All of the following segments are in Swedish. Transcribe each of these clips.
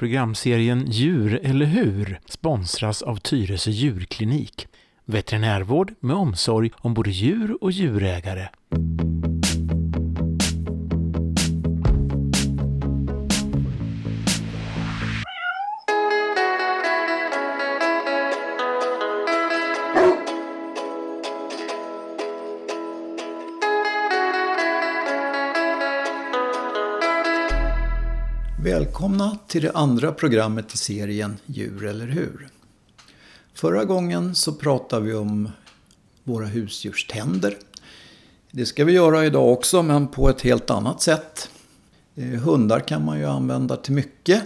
Programserien Djur eller hur sponsras av Tyresö djurklinik. Veterinärvård med omsorg om både djur och djurägare. Till det andra programmet i serien Djur eller hur? Förra gången så pratade vi om våra husdjurs tänder. Det ska vi göra idag också men på ett helt annat sätt. Eh, hundar kan man ju använda till mycket.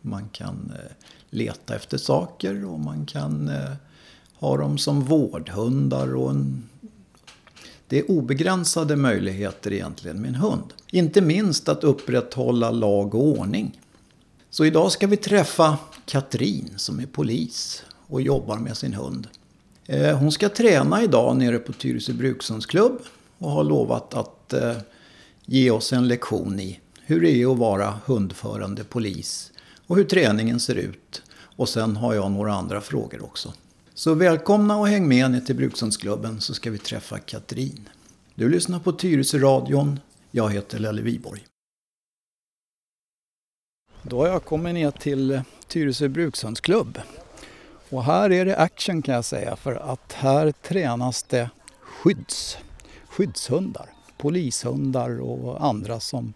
Man kan eh, leta efter saker och man kan eh, ha dem som vårdhundar och en det är obegränsade möjligheter egentligen med en hund. Inte minst att upprätthålla lag och ordning. Så idag ska vi träffa Katrin som är polis och jobbar med sin hund. Eh, hon ska träna idag nere på Tyresö brukshundsklubb och har lovat att eh, ge oss en lektion i hur det är att vara hundförande polis och hur träningen ser ut. Och sen har jag några andra frågor också. Så välkomna och häng med ner till Brukshundsklubben så ska vi träffa Katrin. Du lyssnar på Tyresö radion. Jag heter Lelle Viborg. Då har jag kommit ner till Tyresö Brukshundsklubb. Och här är det action kan jag säga för att här tränas det skydds, skyddshundar, polishundar och andra som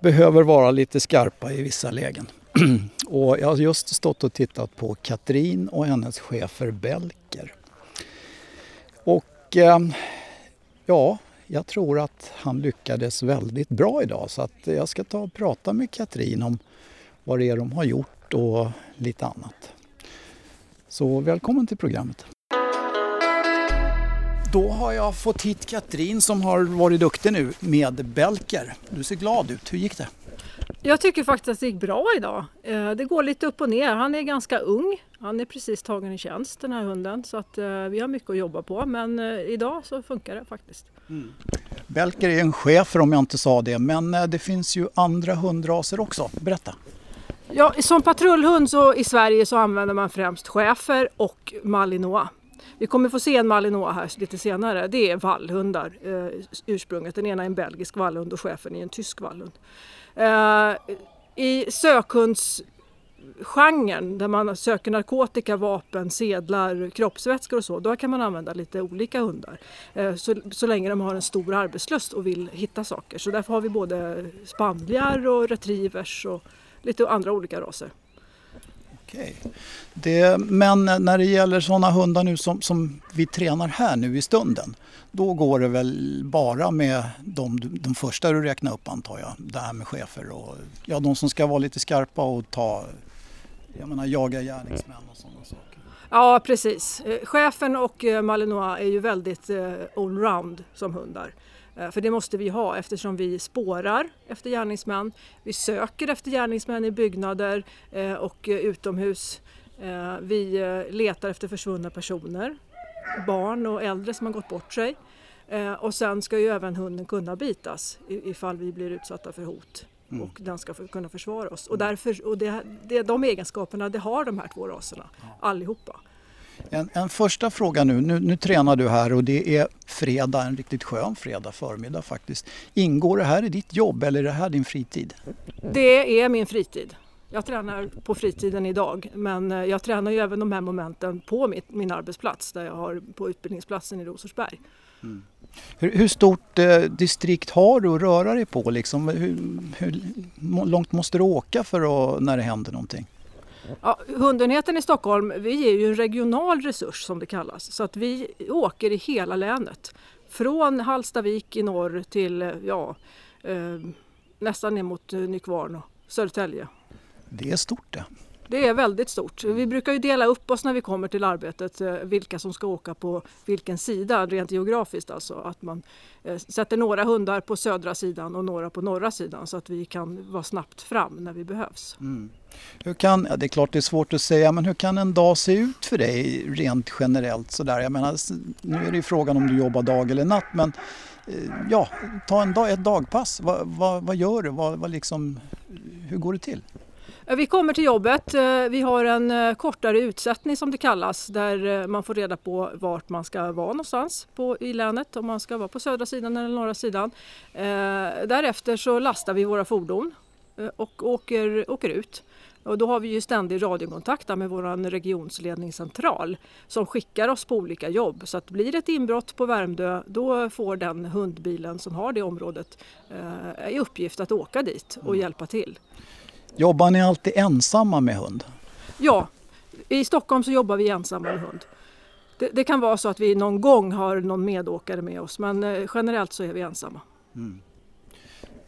behöver vara lite skarpa i vissa lägen. och jag har just stått och tittat på Katrin och hennes chefer Belker. Och eh, ja, jag tror att han lyckades väldigt bra idag så att jag ska ta och prata med Katrin om vad det är de har gjort och lite annat. Så välkommen till programmet. Då har jag fått hit Katrin som har varit duktig nu med Belker. Du ser glad ut. Hur gick det? Jag tycker faktiskt att det gick bra idag. Eh, det går lite upp och ner. Han är ganska ung. Han är precis tagen i tjänst den här hunden så att eh, vi har mycket att jobba på men eh, idag så funkar det faktiskt. Mm. Belker är en chef om jag inte sa det men det finns ju andra hundraser också. Berätta! Ja, som patrullhund så i Sverige så använder man främst schäfer och malinois. Vi kommer få se en malinois här lite senare. Det är vallhundar eh, ursprunget. Den ena är en belgisk vallhund och chefen är en tysk vallhund. Eh, I Genren där man söker narkotika, vapen, sedlar, kroppsvätskor och så, då kan man använda lite olika hundar. Eh, så, så länge de har en stor arbetslust och vill hitta saker. Så därför har vi både spaniel och retrievers och lite andra olika raser. Okej. Det, men när det gäller sådana hundar nu som, som vi tränar här nu i stunden. Då går det väl bara med de, de första du räknar upp antar jag. Det här med chefer och ja, de som ska vara lite skarpa och ta, jag menar jaga gärningsmän och sådana saker. Ja precis. Eh, chefen och eh, Malinois är ju väldigt eh, allround som hundar. För det måste vi ha eftersom vi spårar efter gärningsmän. Vi söker efter gärningsmän i byggnader och utomhus. Vi letar efter försvunna personer barn och äldre som har gått bort sig. Och sen ska ju även hunden kunna bitas ifall vi blir utsatta för hot. Mm. Och den ska kunna försvara oss. Och, därför, och det, det, de egenskaperna det har de här två raserna, ja. allihopa. En, en första fråga nu. nu. nu. tränar du här och det är fredag, en riktigt skön fredag förmiddag faktiskt. Ingår det här i ditt jobb eller är det här din fritid? Det är min fritid. Jag tränar på fritiden idag men eh, jag tränar ju även de här momenten på mitt, min arbetsplats där jag har på utbildningsplatsen i Rosersberg. Mm. Hur, hur, stort eh, distrikt har du att röra dig på? Liksom? Hur, hur långt måste du åka för att, när det händer någonting? Ja, hundenheten i Stockholm, vi är ju en regional resurs som det kallas. Så att vi åker i hela länet. Från Hallstavik i norr till ja, eh, nästan ner mot Nykvarn och Södertälje det är stort det. Det är väldigt stort. Vi brukar ju dela upp oss när vi kommer till arbetet, eh, vilka som ska åka på vilken sida, rent geografiskt alltså. Att man eh, sätter några hundar på södra sidan och några på norra sidan så att vi kan vara snabbt fram när vi behövs. Mm. Hur kan, ja, det är klart det är svårt att säga, men hur kan en dag se ut för dig rent generellt sådär? Jag menar, nu är det ju frågan om du jobbar dag eller natt, men eh, ja, ta en dag, ett dagpass. Vad, vad, vad gör du? Vad, vad liksom, hur går det till? Vi kommer till jobbet. Vi har en kortare utsättning som det kallas där man får reda på vart man ska vara någonstans på, i länet. Om man ska vara på södra sidan eller norra sidan. Därefter så lastar vi våra fordon och åker, åker ut. Och då har vi ju ständig radiokontakt med vår regionsledningscentral som skickar oss på olika jobb. Så att blir det ett inbrott på Värmdö då får den hundbilen som har det området eh, i uppgift att åka dit och mm. hjälpa till. Jobbar ni alltid ensamma med hund? Ja, i Stockholm så jobbar vi ensamma med hund. Det, det kan vara så att vi någon gång har någon medåkare med oss men eh, generellt så är vi ensamma. Mm.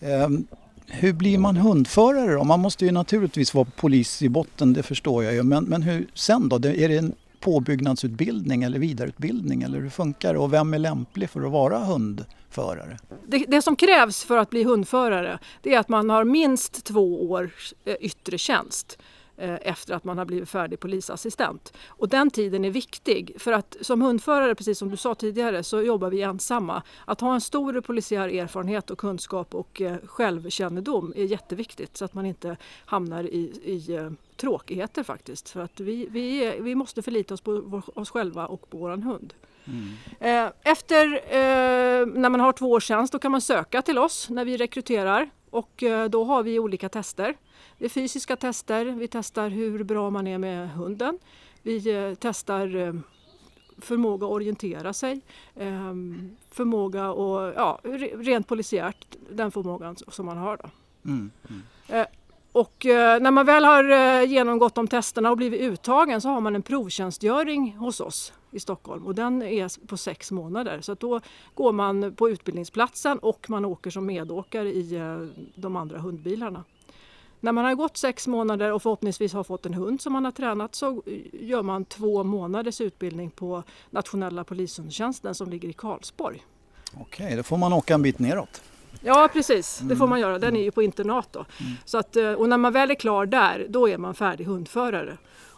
Um hur blir man hundförare då? Man måste ju naturligtvis vara polis i botten, det förstår jag ju. Men, men hur sen då? Är det en påbyggnadsutbildning eller vidareutbildning eller hur funkar det? Och vem är lämplig för att vara hundförare? Det, det, som krävs för att bli hundförare det är att man har minst två års eh, yttre tjänst. Eh, efter att man har blivit färdig polisassistent. Och den tiden är viktig för att som hundförare, precis som du sa tidigare, så jobbar vi ensamma. Att ha en stor polisiär erfarenhet och kunskap och eh, självkännedom är jätteviktigt så att man inte hamnar i, i eh, tråkigheter faktiskt. För att vi, vi, vi måste förlita oss på oss själva och på vår hund. Mm. Efter när man har två års tjänst då kan man söka till oss när vi rekryterar och då har vi olika tester. Det är fysiska tester, vi testar hur bra man är med hunden. Vi eh, testar eh, förmåga att orientera sig, ehm, förmåga och ja, rent polisiärt den förmågan som man har. Då. Mm, mm. Eh, och när man väl har eh, genomgått de testerna och blivit uttagen så har man en provtjänstgöring hos oss i Stockholm och den är på sex månader. Så då går man på utbildningsplatsen och man åker som medåkare i eh, de andra hundbilarna. När man har gått sex månader och förhoppningsvis har fått en hund som man har tränat så eh, gör man två månaders utbildning på nationella polishundtjänsten som ligger i Karlsborg. Okej, då får man åka en bit neråt. Ja precis, det får man göra. Den är ju på internat då. Mm. Så att, eh, och när man väl är klar där, då är man färdig hundförare.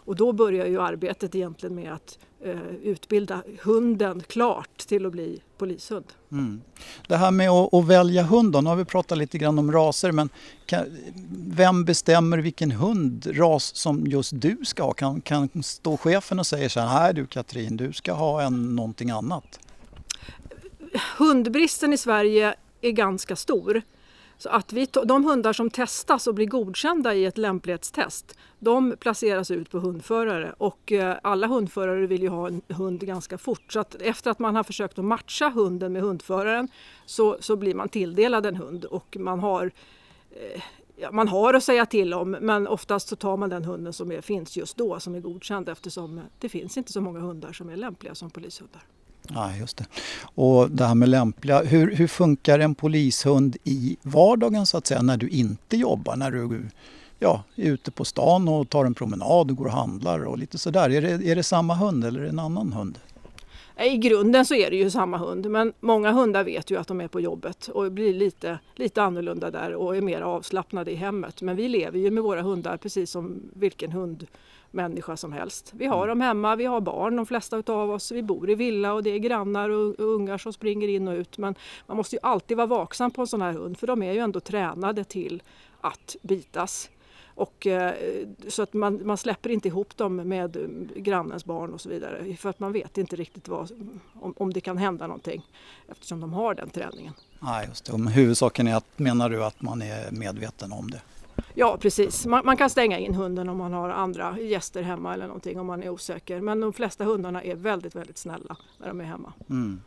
Och då börjar ju arbetet egentligen med att eh, utbilda hunden klart till att bli polishund. Mm. Det här med att, att, välja hund då, nu har vi pratat lite grann om raser men kan, vem bestämmer vilken hundras som just du ska ha? Kan, kan stå chefen och säga så här, du Katrin, du ska ha en, någonting annat? Hundbristen i Sverige är ganska stor. Så att vi, de hundar som testas och blir godkända i ett lämplighetstest, de placeras ut på hundförare och eh, alla hundförare vill ju ha en hund ganska fort. Så att efter att man har försökt att matcha hunden med hundföraren så, så blir man tilldelad en hund och man har eh, ja, man har att säga till om men oftast så tar man den hunden som är, finns just då som är godkänd eftersom det finns inte så många hundar som är lämpliga som polishundar. Ja, just det. Och det här med lämpliga, hur, hur funkar en polishund i vardagen så att säga när du inte jobbar? När du ja, är ute på stan och tar en promenad och går och handlar och lite sådär. Är det, är det samma hund eller är det en annan hund? I grunden så är det ju samma hund men många hundar vet ju att de är på jobbet och blir lite, lite annorlunda där och är mer avslappnade i hemmet. Men vi lever ju med våra hundar precis som vilken hund människa som helst. Vi har mm. dem hemma, vi har barn de flesta utav oss, vi bor i villa och det är grannar och ungar som springer in och ut. Men man måste ju alltid vara vaksam på en sån här hund för de är ju ändå tränade till att bitas. Och, eh, så att man, man släpper inte ihop dem med eh, grannens barn och så vidare för att man vet inte riktigt vad, om, om det kan hända någonting eftersom de har den träningen. Nej, just det. Men huvudsaken är att, menar du att man är medveten om det? Ja precis, man, man, kan stänga in hunden om man har andra gäster hemma eller någonting om man är osäker. Men de flesta hundarna är väldigt, väldigt snälla när de är hemma. Mm.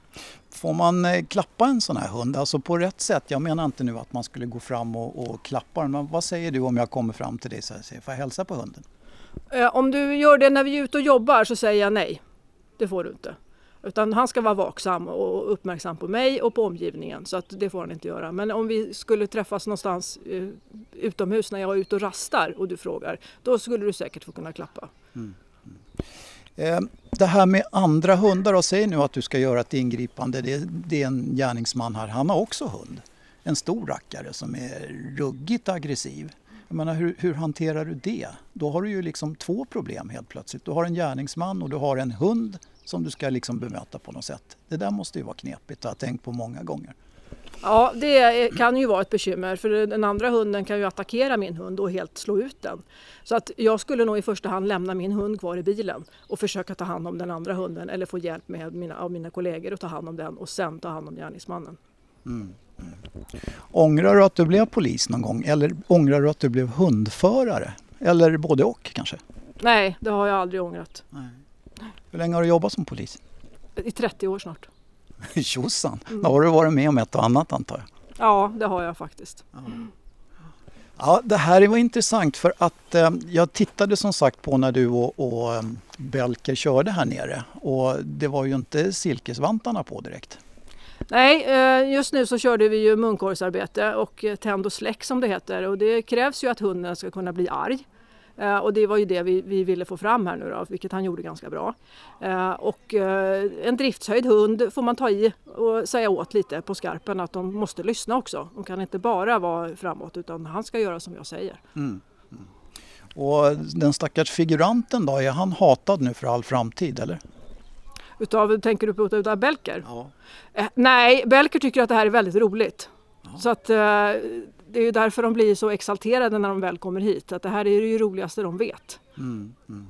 Får man eh, klappa en sån här hund, alltså på rätt sätt? Jag menar inte nu att man skulle gå fram och, och klappa den, men vad säger du om jag kommer fram till dig och säger, får jag hälsa på hunden? Eh, om du gör det när vi är ute och jobbar så säger jag nej, det får du inte. Utan han ska vara vaksam och uppmärksam på mig och på omgivningen. Så att det får han inte göra. Men om vi skulle träffas någonstans eh, utomhus när jag är ute och rastar och du frågar. Då skulle du säkert få kunna klappa. Mm. Mm. Eh, det här med andra hundar, och säg nu att du ska göra ett ingripande. Det, det är en gärningsman här, han har också hund. En stor rackare som är ruggigt aggressiv. Jag menar, hur, hur, hanterar du det? Då har du ju liksom två problem helt plötsligt. Du har en gärningsman och du har en hund som du ska liksom bemöta på något sätt. Det där måste ju vara knepigt, har jag tänkt på många gånger. Ja, det kan ju vara ett bekymmer för den andra hunden kan ju attackera min hund och helt slå ut den. Så att jag skulle nog i första hand lämna min hund kvar i bilen och försöka ta hand om den andra hunden eller få hjälp med mina, av mina kollegor att ta hand om den och sen ta hand om gärningsmannen. Mm. Mm. Ångrar du att du blev polis någon gång eller ångrar du att du blev hundförare? Eller både och kanske? Nej, det har jag aldrig ångrat. Nej. Hur länge har du jobbat som polis? I 30 år snart. Tjosan! Mm. Då har du varit med om ett och annat antar jag? Ja, det har jag faktiskt. Ja. Ja, det här var intressant för att eh, jag tittade som sagt på när du och, och eh, Belker körde här nere och det var ju inte silkesvantarna på direkt. Nej, eh, just nu så körde vi ju munkorgsarbete och eh, tänd och släck som det heter och det krävs ju att hunden ska kunna bli arg. Eh, och det var ju det vi, vi, ville få fram här nu då, vilket han gjorde ganska bra. Eh, och eh, en driftshöjd hund får man ta i och säga åt lite på skarpen att de måste lyssna också. De kan inte bara vara framåt utan han ska göra som jag säger. Mm. Mm. Och den stackars figuranten då, är han hatad nu för all framtid eller? Utav, tänker du på utav Belker? Ja. Eh, nej, Belker tycker att det här är väldigt roligt. Ja. Så att eh, det är ju därför de blir så exalterade när de väl kommer hit. Att det här är det roligaste de vet. Mm, mm.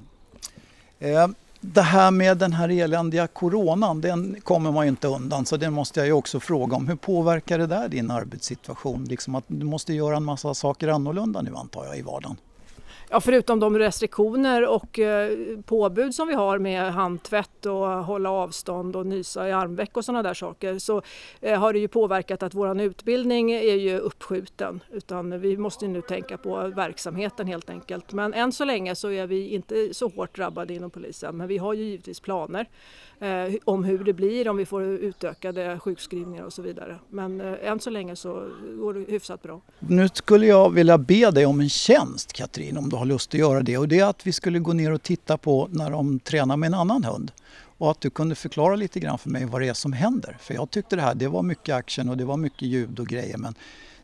Eh, det här med den här eländiga coronan, den kommer man ju inte undan så den måste jag ju också fråga om. Hur påverkar det där din arbetssituation? Liksom att du måste göra en massa saker annorlunda nu antar jag i vardagen. Ja, förutom de restriktioner och eh, påbud som vi har med handtvätt och hålla avstånd och nysa i armveck och sådana där saker så eh, har det ju påverkat att vår utbildning är ju uppskjuten. Utan vi måste nu tänka på verksamheten helt enkelt. Men än så länge så är vi inte så hårt drabbade inom polisen. Men vi har ju givetvis planer eh, om hur det blir, om vi får utökade sjukskrivningar och så vidare. Men eh, än så länge så går det hyfsat bra. Nu skulle jag vilja be dig om en tjänst Katrin, om du har lust att göra det. Och det är att vi skulle gå ner och titta på när de tränar med en annan hund. Och att du kunde förklara lite grann för mig vad det är som händer. För jag tyckte det här, det var mycket action och det var mycket ljud och grejer men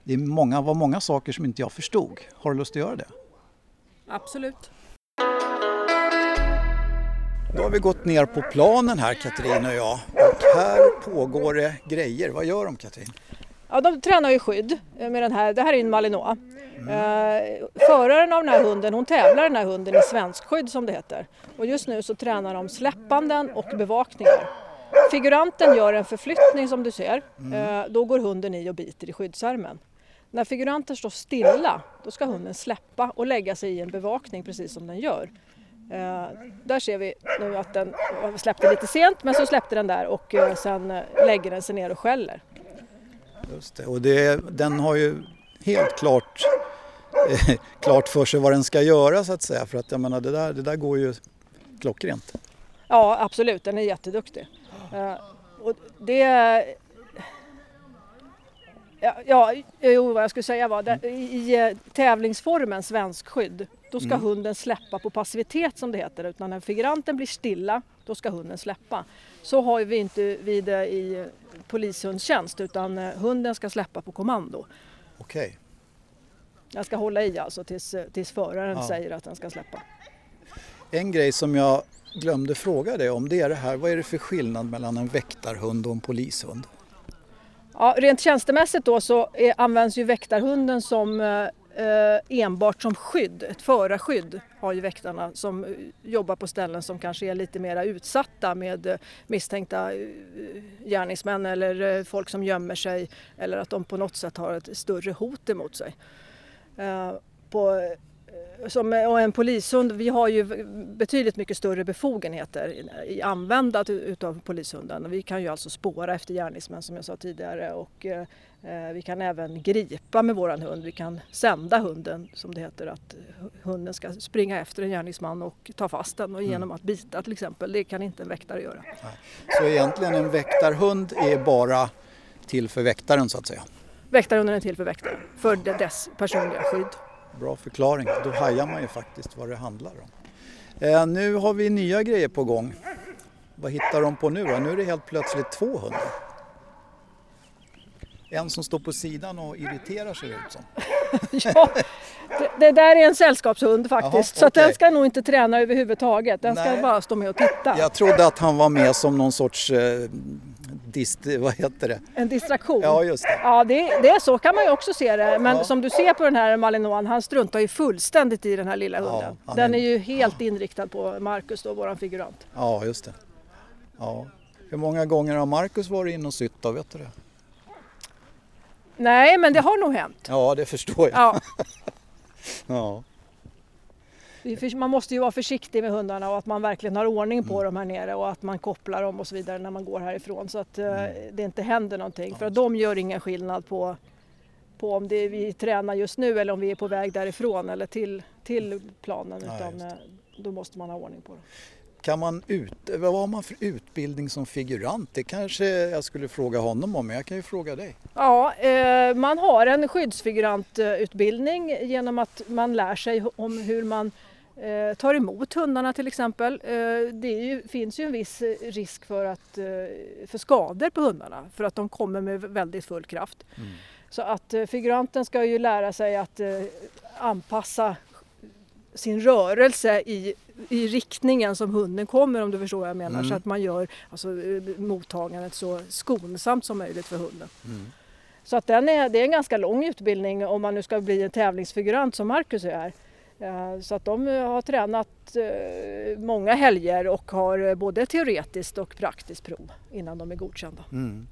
det många, var många saker som inte jag förstod. Har du lust att göra det? Absolut. Då har vi gått ner på planen här Katrin och jag och här pågår det grejer. Vad gör de Katrin? Ja, de tränar ju skydd med den här. Det här är en malinois. Mm. Eh, föraren av den här hunden hon tävlar den här hunden i svenskskydd som det heter. Och just nu så tränar de släppanden och bevakningar. Figuranten gör en förflyttning som du ser. Mm. Eh, då går hunden i och biter i skyddsärmen. När figuranten står stilla då ska hunden släppa och lägga sig i en bevakning precis som den gör. Eh, där ser vi nu att den släppte lite sent men så släppte den där och eh, sen eh, lägger den sig ner och skäller. Just det, och det, den har ju helt klart, eh, klart för sig vad den ska göra så att säga för att jag menar det där, det där går ju klockrent. Ja absolut, den är jätteduktig. Eh, och det Ja, ja, jo, vad jag skulle säga var i, i tävlingsformen svenskskydd då ska mm. hunden släppa på passivitet som det heter utan när figuranten blir stilla då ska hunden släppa. Så har vi inte vid det i polishundstjänst utan eh, hunden ska släppa på kommando. Okej. Okay. Jag ska hålla i alltså tills, eh, tills föraren ja. säger att den ska släppa. En grej som jag glömde fråga dig om det är det här, vad är det för skillnad mellan en väktarhund och en polishund? Ja, rent tjänstemässigt då så är, används ju väktarhunden som eh, Eh, enbart som skydd, ett förarskydd har ju väktarna som eh, jobbar på ställen som kanske är lite mer utsatta med eh, misstänkta gärningsmän eller folk som gömmer sig eller att de på något sätt har ett större hot emot sig. På som och en polishund, vi har ju betydligt mycket större befogenheter i användandet utav polishunden. Vi kan ju alltså spåra efter gärningsmän som jag sa tidigare och eh, vi kan även gripa med våran hund. Vi kan sända hunden som det heter att hunden ska springa efter en gärningsman och ta fast den och genom mm. att bita till exempel. Det kan inte en väktare göra. Så egentligen en väktarhund är bara till för väktaren så att säga? Väktarhunden är till för väktaren, för dess personliga skydd. Bra förklaring, då hajar man ju faktiskt vad det handlar om. Eh, nu har vi nya grejer på gång. Vad hittar de på nu då? Nu är det helt plötsligt två hundar. En som står på sidan och irriterar sig ut som. ja, det, det, där är en sällskapshund faktiskt. Aha, så okay. den ska nog inte träna överhuvudtaget. Den Nej. ska bara stå med och titta. Jag trodde att han var med som någon sorts eh, dist, vad heter det? En distraktion. Ja, just det. Ja, det, det är så kan man ju också se det. Men Ja. som du ser på den här Malinois, han struntar ju fullständigt i den här lilla Ja, hunden. han den är- är ju helt inriktad på Marcus då, våran figurant. Ja, just det. Ja. Hur många gånger har Marcus varit inne och sytt då, vet du det? Nej, men det har nog hänt. Ja, det förstår jag. Ja, Ja. man måste ju vara försiktig med hundarna och att man verkligen har ordning Mm. på dem här nere och att man kopplar dem och så vidare när man går härifrån så att eh, Mm. det inte händer någonting. För att de gör ingen skillnad på, på om det vi tränar just nu eller om vi är på väg därifrån eller till, till planen. Ja, Utan, eh, då måste man ha ordning på dem. Kan man ut, vad har man för utbildning som figurant? Det kanske jag skulle fråga honom om, men jag kan ju fråga dig. Ja, eh, man har en skyddsfigurantutbildning genom att man lär sig om hur man eh, tar emot hundarna till exempel. Eh, det ju, finns ju en viss risk för, att, för skador på hundarna för att de kommer med väldigt full kraft. Så att figuranten ska ju lära sig att anpassa sin rörelse i, i riktningen som hunden kommer om du förstår vad jag menar. Mm. Så att man gör alltså, eh, mottagandet så skonsamt som möjligt för hunden. Så att den är, det är en ganska lång utbildning om man nu ska bli en tävlingsfigurant som Marcus är. Eh, Så att de eh, har tränat många helger och har både teoretiskt och praktiskt prov innan de är godkända. Mm.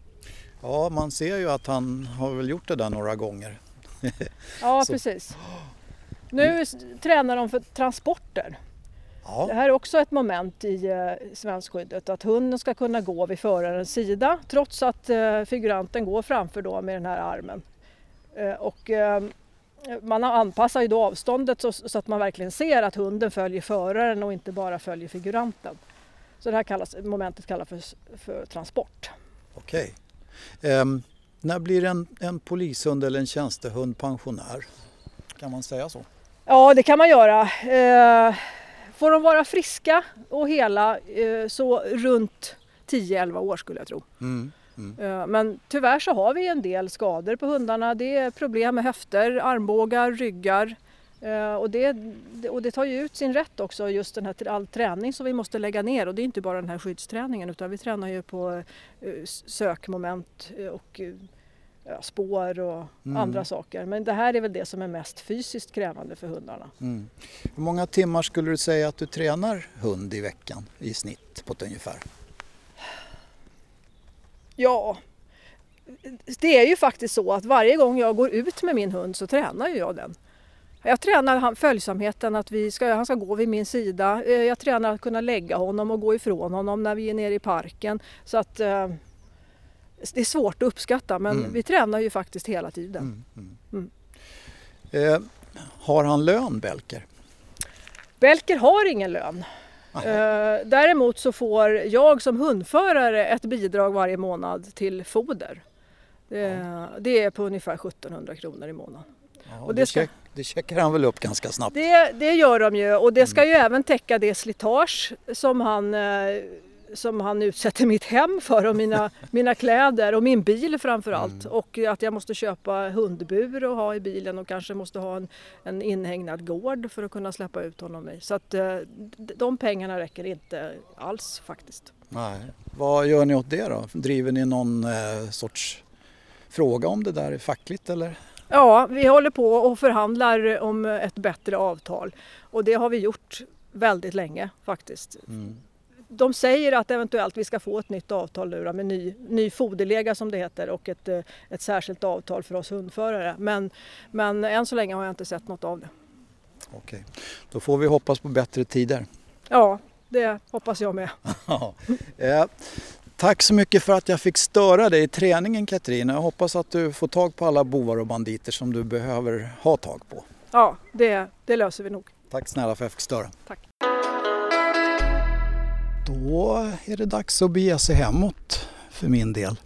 Ja, man ser ju att han har väl gjort det där några gånger. Ja, precis. Nu tränar de för transporter. Det Ja, här är också ett moment i eh, svenskskyddet att hunden ska kunna gå vid förarens sida trots att eh, figuranten går framför då med den här armen. Eh, och, man anpassar ju då avståndet så, så att man verkligen ser att hunden följer föraren och inte bara följer figuranten. Så det här kallas, momentet kallas för, för transport. okej. Ehm, när blir en, en polishund eller en tjänstehund pensionär? Kan man säga så? Ja, det kan man göra. Eh, får de vara friska och hela eh, så runt 10-11 år skulle jag tro. Mm. Eh, Men tyvärr så har vi en del skador på hundarna. Det är problem med höfter, armbågar, ryggar. Eh, Och det, och det tar ju ut sin rätt också, just den här all träning som vi måste lägga ner. Och det är inte bara den här skyddsträningen utan vi tränar ju på sökmoment och ja, spår och Mm. andra saker. Men det här är väl det som är mest fysiskt krävande för hundarna. Mm. Hur många timmar skulle du säga att du tränar hund i veckan i snitt på ett ungefär? Ja, det är ju faktiskt så att varje gång jag går ut med min hund så tränar jag den. Jag tränar följsamheten, att vi ska, han ska gå vid min sida. Eh, Jag tränar att kunna lägga honom och gå ifrån honom när vi är nere i parken. Så att eh, det är svårt att uppskatta men Mm. vi tränar ju faktiskt hela tiden. Mm. Mm. Mm. Eh, har han lön, Belker? Belker har ingen lön. Eh, däremot så får jag som hundförare ett bidrag varje månad till foder. Det, det är på ungefär 1700 kronor i månaden. Ja, och det, det ska- check, det checkar han väl upp ganska snabbt? Det, det gör de ju och det ska ju även täcka det slitage som han, eh, som han utsätter mitt hem för och mina, mina kläder och min bil framför allt. Och att jag måste köpa hundbur och ha i bilen och kanske måste ha en, en inhägnad gård för att kunna släppa ut honom i. Så att eh, de pengarna räcker inte alls faktiskt. Nej. Vad gör ni åt det då? Driver ni någon eh, sorts fråga om det där fackligt eller? Ja, vi håller på och förhandlar om ett bättre avtal och det har vi gjort väldigt länge faktiskt. Mm. De säger att eventuellt vi ska få ett nytt avtal nu då, med ny, ny foderlega som det heter och ett, eh, ett särskilt avtal för oss hundförare. Men, men än så länge har jag inte sett något av det. Okej, då får vi hoppas på bättre tider. Ja, det hoppas jag med. Eh, Tack så mycket för att jag fick störa dig i träningen Katrin. Jag hoppas att du får tag på alla bovar och banditer som du behöver ha tag på. Ja, det, det löser vi nog. Tack snälla för att jag fick störa. Tack. Då är det dags att bege sig hemåt för min del.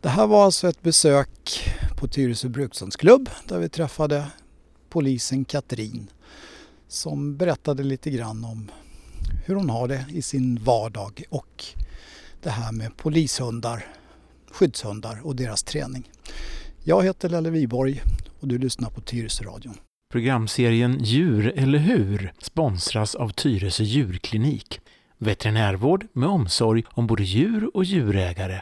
Det här var alltså ett besök på Tyresö brukshundsklubb där vi träffade polisen Katrin som berättade lite grann om hur hon har det i sin vardag och det här med polishundar, skyddshundar och deras träning. Jag heter Lelle Viborg och du lyssnar på Tyresö-radion. Programserien Djur eller hur sponsras av Tyresö djurklinik. Veterinärvård med omsorg om både djur och djurägare.